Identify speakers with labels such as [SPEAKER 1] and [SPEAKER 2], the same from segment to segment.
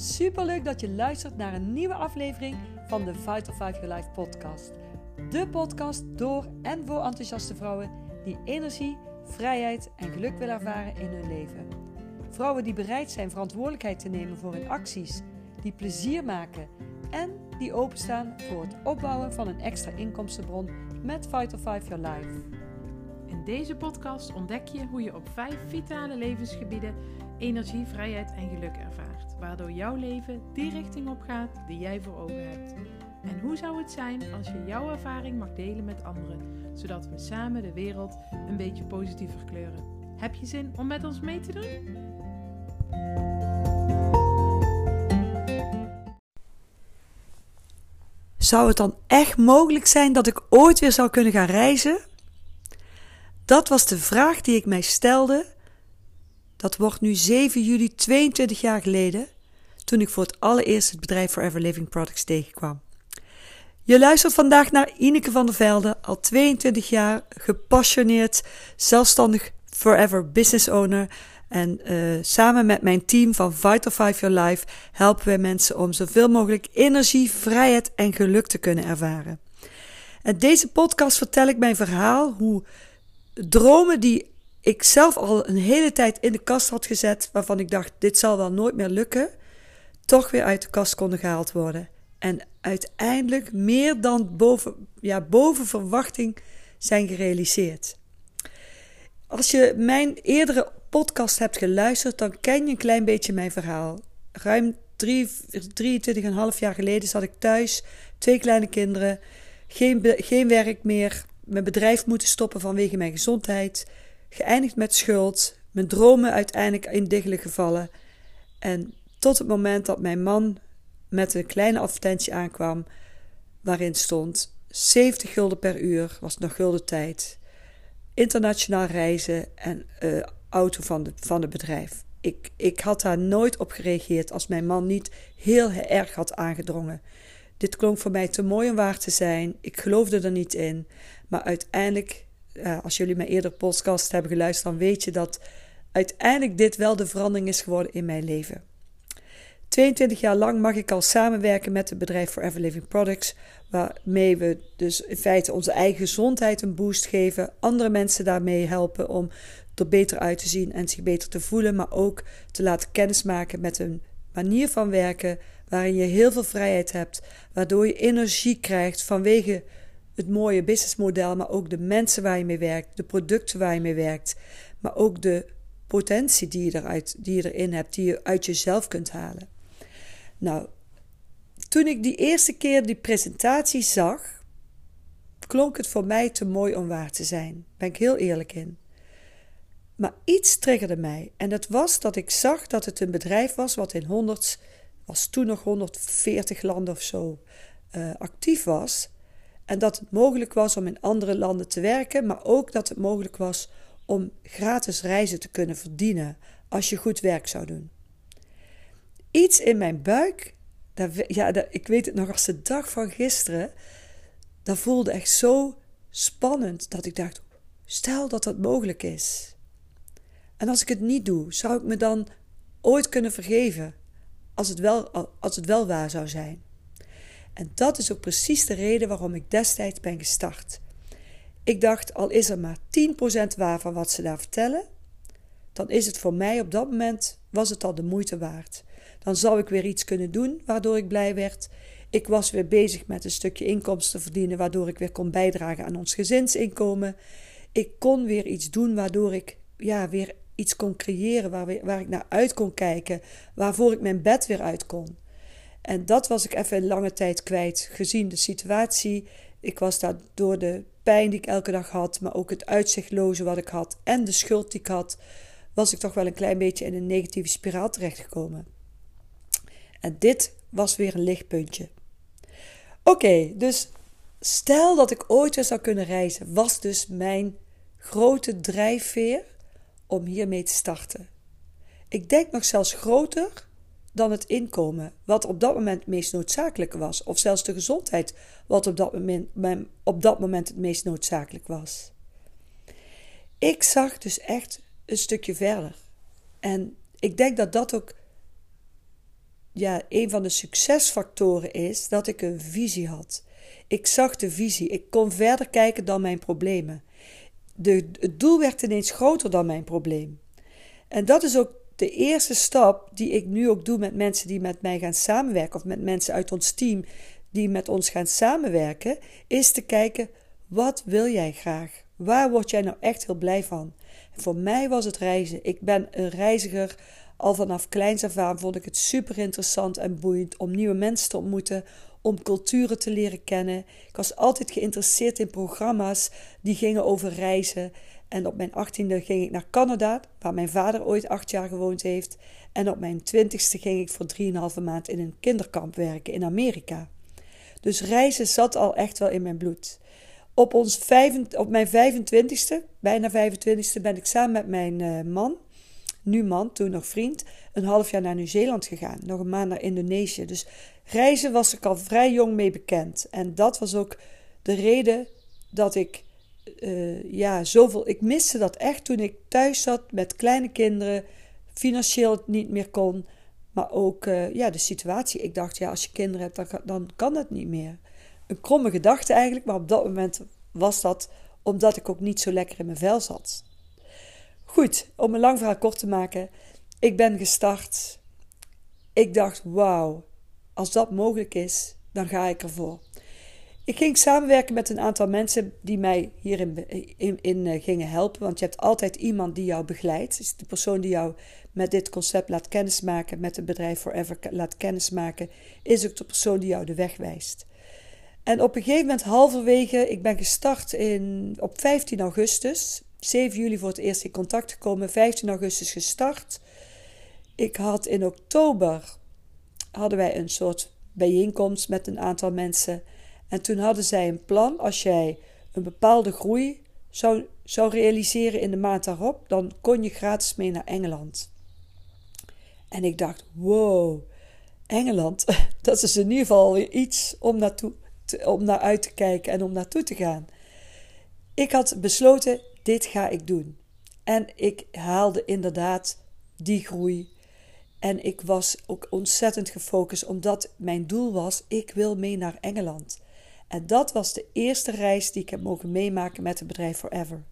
[SPEAKER 1] Super leuk dat je luistert naar een nieuwe aflevering van de Vital 5 Your Life podcast. De podcast door en voor enthousiaste vrouwen die energie, vrijheid en geluk willen ervaren in hun leven. Vrouwen die bereid zijn verantwoordelijkheid te nemen voor hun acties, die plezier maken en die openstaan voor het opbouwen van een extra inkomstenbron met Vital 5 Your Life.
[SPEAKER 2] In deze podcast ontdek je hoe je op vijf vitale levensgebieden energie, vrijheid en geluk ervaart, waardoor jouw leven die richting op gaat die jij voor ogen hebt. En hoe zou het zijn als je jouw ervaring mag delen met anderen, zodat we samen de wereld een beetje positiever kleuren? Heb je zin om met ons mee te doen?
[SPEAKER 1] Zou het dan echt mogelijk zijn dat ik ooit weer zou kunnen gaan reizen? Dat was de vraag die ik mij stelde. Dat wordt nu 7 juli 22 jaar geleden, toen ik voor het allereerst het bedrijf Forever Living Products tegenkwam. Je luistert vandaag naar Ineke van der Velde, al 22 jaar gepassioneerd, zelfstandig Forever Business Owner. En uh, samen met mijn team van Vital 5 Your Life helpen wij mensen om zoveel mogelijk energie, vrijheid en geluk te kunnen ervaren. En deze podcast vertel ik mijn verhaal hoe dromen die ik zelf al een hele tijd in de kast had gezet, waarvan ik dacht: dit zal wel nooit meer lukken, toch weer uit de kast konden gehaald worden. En uiteindelijk meer dan boven, ja, boven verwachting zijn gerealiseerd. Als je mijn eerdere podcast hebt geluisterd, dan ken je een klein beetje mijn verhaal. Ruim 23,5 jaar geleden zat ik thuis, twee kleine kinderen, geen, geen werk meer, mijn bedrijf moeten stoppen vanwege mijn gezondheid, geëindigd met schuld, mijn dromen uiteindelijk in diggelen gevallen. En tot het moment dat mijn man met een kleine advertentie aankwam, waarin stond 70 gulden per uur, was nog gulden tijd, internationaal reizen en uh, auto van, de, van het bedrijf. Ik, ik had daar nooit op gereageerd als mijn man niet heel erg had aangedrongen. Dit klonk voor mij te mooi om waar te zijn. Ik geloofde er niet in. Maar uiteindelijk, uh, als jullie mijn eerder podcast hebben geluisterd, dan weet je dat uiteindelijk dit wel de verandering is geworden in mijn leven. 22 jaar lang mag ik al samenwerken met het bedrijf Forever Living Products, waarmee we dus in feite onze eigen gezondheid een boost geven, andere mensen daarmee helpen om er beter uit te zien en zich beter te voelen, maar ook te laten kennismaken met een manier van werken waarin je heel veel vrijheid hebt, waardoor je energie krijgt vanwege het mooie businessmodel, maar ook de mensen waar je mee werkt, de producten waar je mee werkt, maar ook de potentie die je, eruit, die je erin hebt, die je uit jezelf kunt halen. Nou, toen ik die eerste keer die presentatie zag, klonk het voor mij te mooi om waar te zijn. Daar ben ik heel eerlijk in. Maar iets triggerde mij. En dat was dat ik zag dat het een bedrijf was wat in 100, was toen nog 140 landen of zo, uh, actief was. En dat het mogelijk was om in andere landen te werken, maar ook dat het mogelijk was om gratis reizen te kunnen verdienen als je goed werk zou doen. Iets in mijn buik, ja, ik weet het nog als de dag van gisteren, dat voelde echt zo spannend dat ik dacht: stel dat dat mogelijk is. En als ik het niet doe, zou ik me dan ooit kunnen vergeven als het wel, als het wel waar zou zijn? En dat is ook precies de reden waarom ik destijds ben gestart. Ik dacht, al is er maar 10% waar van wat ze daar vertellen, dan is het voor mij op dat moment, was het al de moeite waard. Dan zou ik weer iets kunnen doen waardoor ik blij werd. Ik was weer bezig met een stukje inkomsten verdienen, waardoor ik weer kon bijdragen aan ons gezinsinkomen. Ik kon weer iets doen waardoor ik ja, weer iets kon creëren waar, waar ik naar uit kon kijken, waarvoor ik mijn bed weer uit kon. En dat was ik even lange tijd kwijt, gezien de situatie. Ik was daar door de pijn die ik elke dag had, maar ook het uitzichtloze wat ik had en de schuld die ik had, was ik toch wel een klein beetje in een negatieve spiraal terechtgekomen. En dit was weer een lichtpuntje. Oké, dus stel dat ik ooit weer zou kunnen reizen, was dus mijn grote drijfveer om hiermee te starten. Ik denk nog zelfs groter dan het inkomen, wat op dat moment het meest noodzakelijk was, of zelfs de gezondheid, wat op dat moment, op dat moment het meest noodzakelijk was. Ik zag dus echt een stukje verder. En ik denk dat dat ook ja, een van de succesfactoren is dat ik een visie had. Ik zag de visie. Ik kon verder kijken dan mijn problemen. De, het doel werd ineens groter dan mijn probleem. En dat is ook de eerste stap die ik nu ook doe met mensen die met mij gaan samenwerken, of met mensen uit ons team die met ons gaan samenwerken, is te kijken: wat wil jij graag? Waar word jij nou echt heel blij van? Voor mij was het reizen. Ik ben een reiziger. Al vanaf kleins af aan vond ik het super interessant en boeiend om nieuwe mensen te ontmoeten, om culturen te leren kennen. Ik was altijd geïnteresseerd in programma's die gingen over reizen. En op mijn achttiende ging ik naar Canada, waar mijn vader ooit acht jaar gewoond heeft. En op mijn twintigste ging ik voor drieënhalve maand in een kinderkamp werken in Amerika. Dus reizen zat al echt wel in mijn bloed. Op, ons op mijn 25ste, bijna 25ste, ben ik samen met mijn uh, man, nu man, toen nog vriend, een half jaar naar Nieuw-Zeeland gegaan. Nog een maand naar Indonesië. Dus reizen was ik al vrij jong mee bekend. En dat was ook de reden dat ik, uh, ja, zoveel. Ik miste dat echt toen ik thuis zat met kleine kinderen, financieel niet meer kon. Maar ook uh, ja, de situatie. Ik dacht, ja, als je kinderen hebt, dan, dan kan het niet meer. Een kromme gedachte eigenlijk, maar op dat moment was dat omdat ik ook niet zo lekker in mijn vel zat. Goed, om een lang verhaal kort te maken. Ik ben gestart. Ik dacht, wauw, als dat mogelijk is, dan ga ik ervoor. Ik ging samenwerken met een aantal mensen die mij hierin in, in, eh, gingen helpen. Want je hebt altijd iemand die jou begeleidt. De persoon die jou met dit concept laat kennismaken, met het bedrijf Forever laat kennismaken, is ook de persoon die jou de weg wijst. En op een gegeven moment, halverwege, ik ben gestart in, op 15 augustus. 7 juli voor het eerst in contact gekomen, 15 augustus gestart. Ik had in oktober hadden wij een soort bijeenkomst met een aantal mensen. En toen hadden zij een plan, als jij een bepaalde groei zou, zou realiseren in de maand daarop, dan kon je gratis mee naar Engeland. En ik dacht, wow, Engeland, dat is in ieder geval iets om, naartoe, om naar uit te kijken en om naartoe te gaan. Ik had besloten, dit ga ik doen. En ik haalde inderdaad die groei en ik was ook ontzettend gefocust, omdat mijn doel was: ik wil mee naar Engeland. En dat was de eerste reis die ik heb mogen meemaken met het bedrijf Forever.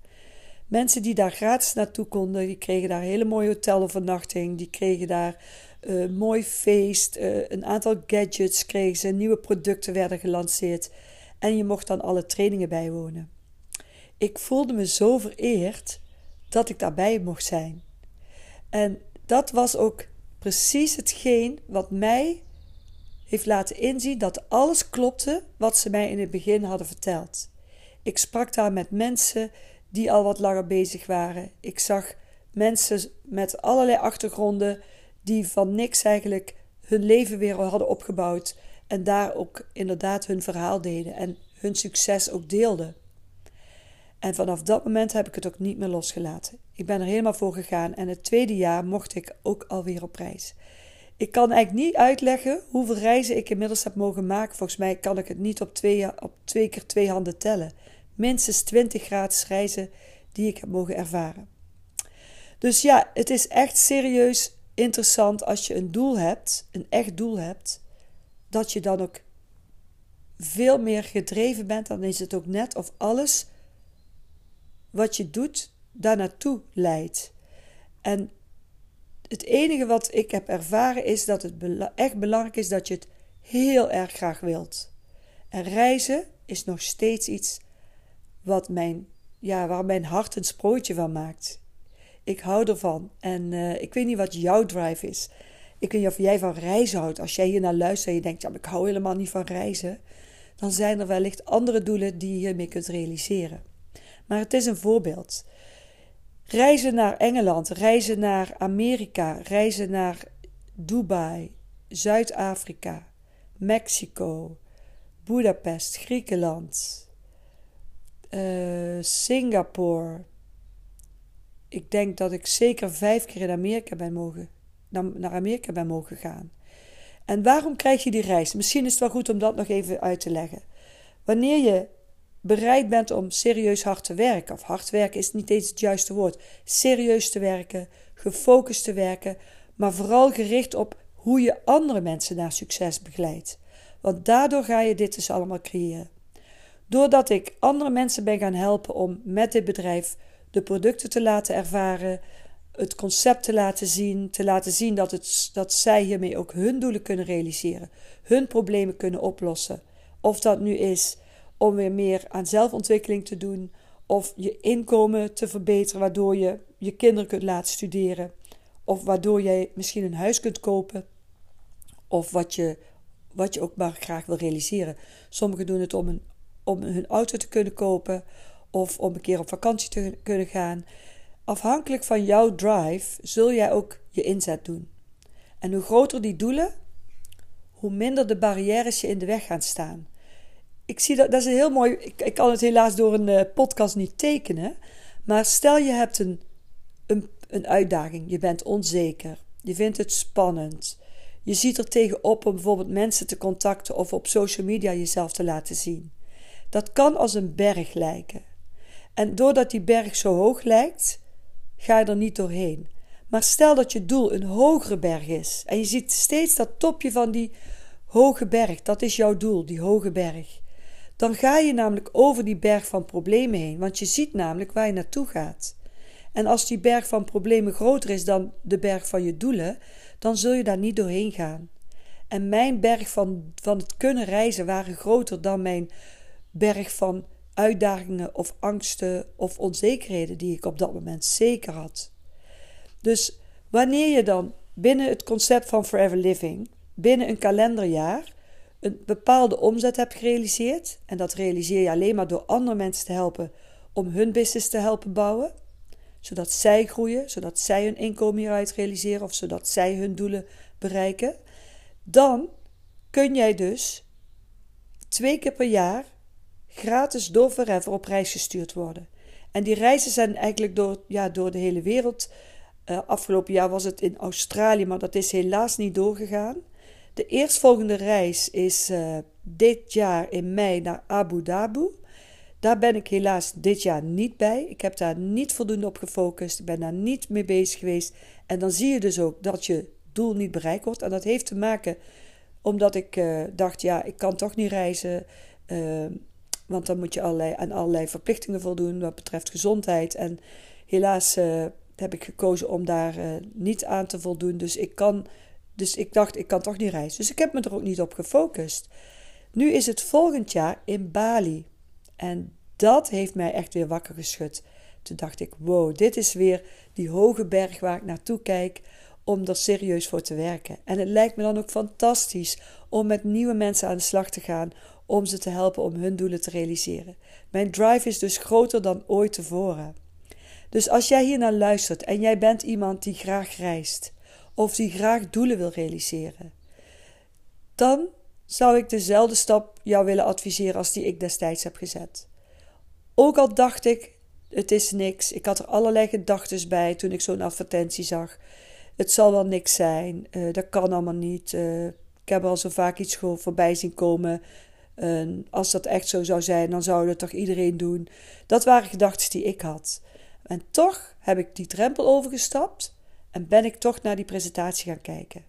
[SPEAKER 1] Mensen die daar gratis naartoe konden, die kregen daar een hele mooie hotelovernachting, die kregen daar een uh, mooi feest, uh, een aantal gadgets kregen ze, nieuwe producten werden gelanceerd en je mocht dan alle trainingen bijwonen. Ik voelde me zo vereerd dat ik daarbij mocht zijn. En dat was ook precies hetgeen wat mij heeft laten inzien dat alles klopte wat ze mij in het begin hadden verteld. Ik sprak daar met mensen die al wat langer bezig waren. Ik zag mensen met allerlei achtergronden die van niks eigenlijk hun leven weer hadden opgebouwd en daar ook inderdaad hun verhaal deden en hun succes ook deelden. En vanaf dat moment heb ik het ook niet meer losgelaten. Ik ben er helemaal voor gegaan en het tweede jaar mocht ik ook alweer op reis. Ik kan eigenlijk niet uitleggen hoeveel reizen ik inmiddels heb mogen maken. Volgens mij kan ik het niet op twee, op twee keer twee handen tellen. Minstens 20 gratis reizen die ik heb mogen ervaren. Dus ja, het is echt serieus interessant als je een doel hebt, een echt doel hebt, dat je dan ook veel meer gedreven bent. Dan is het ook net of alles wat je doet daar naartoe leidt. En het enige wat ik heb ervaren is dat het echt belangrijk is dat je het heel erg graag wilt. En reizen is nog steeds iets wat mijn, ja, waar mijn hart een sprootje van maakt. Ik hou ervan. En uh, ik weet niet wat jouw drive is. Ik weet niet of jij van reizen houdt. Als jij hier naar luistert en je denkt, ja, ik hou helemaal niet van reizen. Dan zijn er wellicht andere doelen die je hiermee kunt realiseren. Maar het is een voorbeeld. Reizen naar Engeland, reizen naar Amerika, reizen naar Dubai, Zuid-Afrika, Mexico, Budapest, Griekenland, uh, Singapore. Ik denk dat ik zeker vijf keer in Amerika ben mogen, naar Amerika ben mogen gaan. En waarom krijg je die reis? Misschien is het wel goed om dat nog even uit te leggen. Wanneer je bereid bent om serieus hard te werken. Of hard werken is niet eens het juiste woord. Serieus te werken, gefocust te werken, maar vooral gericht op hoe je andere mensen naar succes begeleidt. Want daardoor ga je dit dus allemaal creëren. Doordat ik andere mensen ben gaan helpen om met dit bedrijf de producten te laten ervaren, het concept te laten zien, te laten zien dat, het, dat zij hiermee ook hun doelen kunnen realiseren, hun problemen kunnen oplossen. Of dat nu is om weer meer aan zelfontwikkeling te doen, of je inkomen te verbeteren, waardoor je je kinderen kunt laten studeren, of waardoor jij misschien een huis kunt kopen, of wat je, wat je ook maar graag wil realiseren. Sommigen doen het om, een, om hun auto te kunnen kopen, of om een keer op vakantie te kunnen gaan. Afhankelijk van jouw drive zul jij ook je inzet doen. En hoe groter die doelen, hoe minder de barrières je in de weg gaan staan. Ik zie dat, dat is een heel mooi. Ik, ik kan het helaas door een uh, podcast niet tekenen. Maar stel je hebt een, een, een uitdaging. Je bent onzeker. Je vindt het spannend. Je ziet er tegenop om bijvoorbeeld mensen te contacten of op social media jezelf te laten zien. Dat kan als een berg lijken. En doordat die berg zo hoog lijkt, ga je er niet doorheen. Maar stel dat je doel een hogere berg is en je ziet steeds dat topje van die hoge berg, dat is jouw doel, die hoge berg. Dan ga je namelijk over die berg van problemen heen, want je ziet namelijk waar je naartoe gaat. En als die berg van problemen groter is dan de berg van je doelen, dan zul je daar niet doorheen gaan. En mijn berg van, van het kunnen reizen waren groter dan mijn berg van uitdagingen of angsten of onzekerheden die ik op dat moment zeker had. Dus wanneer je dan binnen het concept van Forever Living, binnen een kalenderjaar, een bepaalde omzet hebt gerealiseerd, en dat realiseer je alleen maar door andere mensen te helpen om hun business te helpen bouwen, zodat zij groeien, zodat zij hun inkomen hieruit realiseren of zodat zij hun doelen bereiken, dan kun jij dus twee keer per jaar gratis door Forever op reis gestuurd worden. En die reizen zijn eigenlijk door, ja, door de hele wereld. Uh, afgelopen jaar was het in Australië, maar dat is helaas niet doorgegaan. De eerstvolgende reis is uh, dit jaar in mei naar Abu Dhabi. Daar ben ik helaas dit jaar niet bij. Ik heb daar niet voldoende op gefocust. Ik ben daar niet mee bezig geweest. En dan zie je dus ook dat je doel niet bereikt wordt. En dat heeft te maken omdat ik uh, dacht, ja, ik kan toch niet reizen. Uh, want dan moet je allerlei, aan allerlei verplichtingen voldoen wat betreft gezondheid. En helaas uh, heb ik gekozen om daar niet aan te voldoen. Dus ik, kan, dus ik dacht, ik kan toch niet reizen. Dus ik heb me er ook niet op gefocust. Nu is het volgend jaar in Bali. En dat heeft mij echt weer wakker geschud. Toen dacht ik, wow, dit is weer die hoge berg waar ik naartoe kijk om er serieus voor te werken. En het lijkt me dan ook fantastisch om met nieuwe mensen aan de slag te gaan, om ze te helpen om hun doelen te realiseren. Mijn drive is dus groter dan ooit tevoren. Dus als jij hier naar luistert en jij bent iemand die graag reist of die graag doelen wil realiseren, dan zou ik dezelfde stap jou willen adviseren als die ik destijds heb gezet. Ook al dacht ik, het is niks. Ik had er allerlei gedachten bij toen ik zo'n advertentie zag. Het zal wel niks zijn. Uh, dat kan allemaal niet. Uh, ik heb al zo vaak iets voorbij zien komen. En als dat echt zo zou zijn, dan zou dat toch iedereen doen. Dat waren gedachten die ik had. En toch heb ik die drempel overgestapt en ben ik toch naar die presentatie gaan kijken.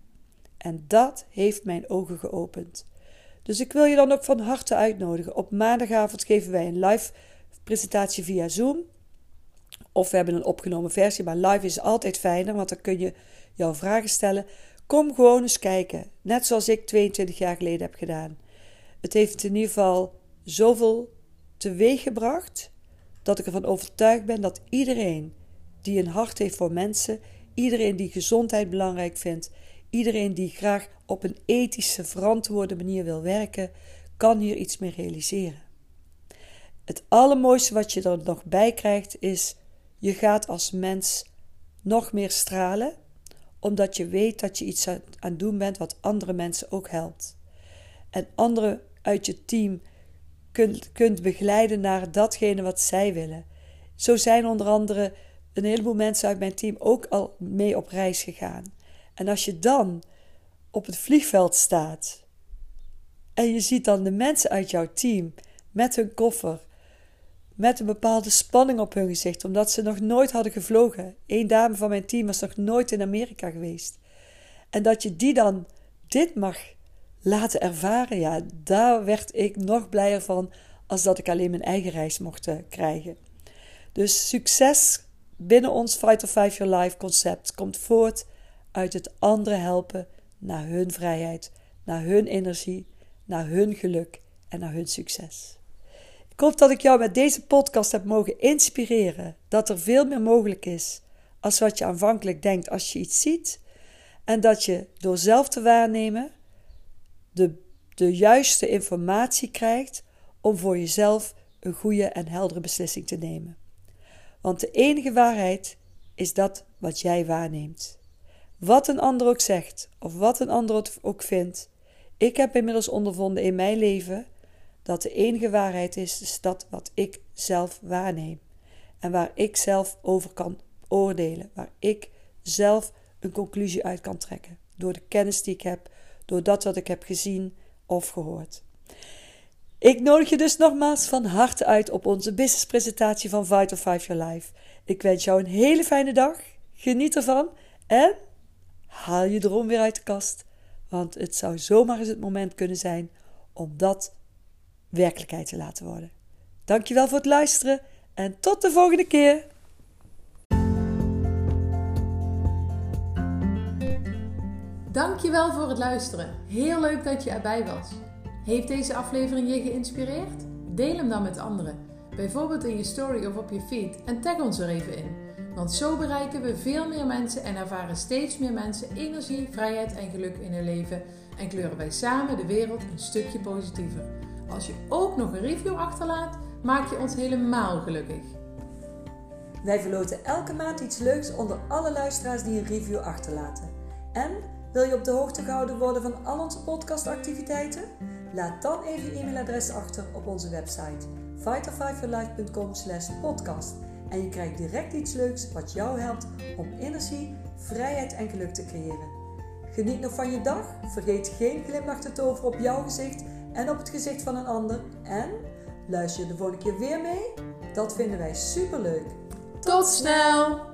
[SPEAKER 1] En dat heeft mijn ogen geopend. Dus ik wil je dan ook van harte uitnodigen. Op maandagavond geven wij een live presentatie via Zoom. Of we hebben een opgenomen versie, maar live is altijd fijner, want dan kun je jouw vragen stellen. Kom gewoon eens kijken, net zoals ik 22 jaar geleden heb gedaan. Het heeft in ieder geval zoveel teweeg gebracht dat ik ervan overtuigd ben dat iedereen die een hart heeft voor mensen, iedereen die gezondheid belangrijk vindt, iedereen die graag op een ethische, verantwoorde manier wil werken, kan hier iets mee realiseren. Het allermooiste wat je er nog bij krijgt is: je gaat als mens nog meer stralen, omdat je weet dat je iets aan het doen bent wat andere mensen ook helpt. En andere uit je team kunt, kunt begeleiden naar datgene wat zij willen. Zo zijn onder andere een heleboel mensen uit mijn team ook al mee op reis gegaan. En als je dan op het vliegveld staat en je ziet dan de mensen uit jouw team met hun koffer, met een bepaalde spanning op hun gezicht, omdat ze nog nooit hadden gevlogen. Eén dame van mijn team was nog nooit in Amerika geweest. En dat je die dan dit mag laten ervaren, ja, daar werd ik nog blijer van als dat ik alleen mijn eigen reis mocht eh, krijgen. Dus succes binnen ons Fight of Five Your Life concept komt voort uit het anderen helpen naar hun vrijheid, naar hun energie, naar hun geluk en naar hun succes. Ik hoop dat ik jou met deze podcast heb mogen inspireren dat er veel meer mogelijk is als wat je aanvankelijk denkt als je iets ziet en dat je door zelf te waarnemen de, de juiste informatie krijgt om voor jezelf een goede en heldere beslissing te nemen. Want de enige waarheid is dat wat jij waarneemt. Wat een ander ook zegt, of wat een ander ook vindt, ik heb inmiddels ondervonden in mijn leven dat de enige waarheid is, is dat wat ik zelf waarneem. En waar ik zelf over kan oordelen, waar ik zelf een conclusie uit kan trekken. Door de kennis die ik heb, door dat wat ik heb gezien of gehoord. Ik nodig je dus nogmaals van harte uit op onze businesspresentatie van Vital Five Your Life. Ik wens jou een hele fijne dag. Geniet ervan en haal je droom weer uit de kast. Want het zou zomaar eens het moment kunnen zijn om dat werkelijkheid te laten worden. Dankjewel voor het luisteren en tot de volgende keer.
[SPEAKER 2] Dankjewel voor het luisteren. Heel leuk dat je erbij was. Heeft deze aflevering je geïnspireerd? Deel hem dan met anderen. Bijvoorbeeld in je story of op je feed en tag ons er even in. Want zo bereiken we veel meer mensen en ervaren steeds meer mensen energie, vrijheid en geluk in hun leven en kleuren wij samen de wereld een stukje positiever. Als je ook nog een review achterlaat, maak je ons helemaal gelukkig.
[SPEAKER 1] Wij verloten elke maand iets leuks onder alle luisteraars die een review achterlaten. En wil je op de hoogte gehouden worden van al onze podcastactiviteiten? Laat dan even je e-mailadres achter op onze website fighterfiveyourlife.com podcast en je krijgt direct iets leuks wat jou helpt om energie, vrijheid en geluk te creëren. Geniet nog van je dag, vergeet geen glimlach te toveren op jouw gezicht en op het gezicht van een ander en luister je de volgende keer weer mee? Dat vinden wij super leuk.
[SPEAKER 2] Tot snel!